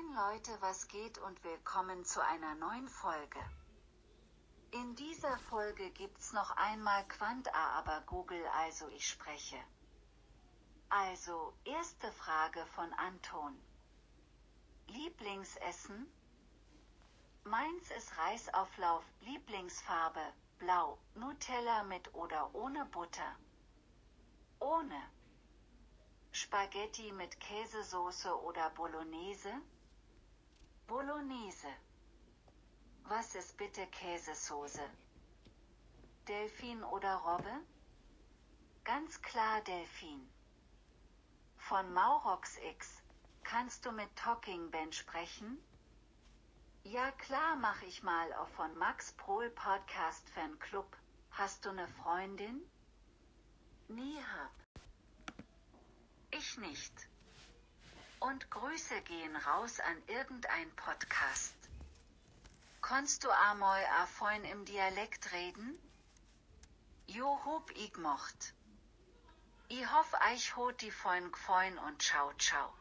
Moin Leute, was geht und willkommen zu einer neuen Folge. In dieser Folge gibt's noch einmal Quant A, aber Google, also ich spreche. Also, erste Frage von Anton. Lieblingsessen? Meins ist Reisauflauf, Lieblingsfarbe, blau, Nutella mit oder ohne Butter. Ohne. Spaghetti mit Käsesoße oder Bolognese? Bolognese. Was ist bitte Käsesoße? Delfin oder Robbe? Ganz klar Delfin. Von Maurox X. Kannst du mit Talking Ben sprechen? Ja klar mach ich mal auf von Max Prohl Podcast Fanclub. Hast du ne Freundin? Nie hab. Ich nicht. Und Grüße gehen raus an irgendein Podcast. Konntest du amoi a fein im Dialekt reden? Jo hub ich mocht. I hoff eich hot die fein gfein und ciao ciao.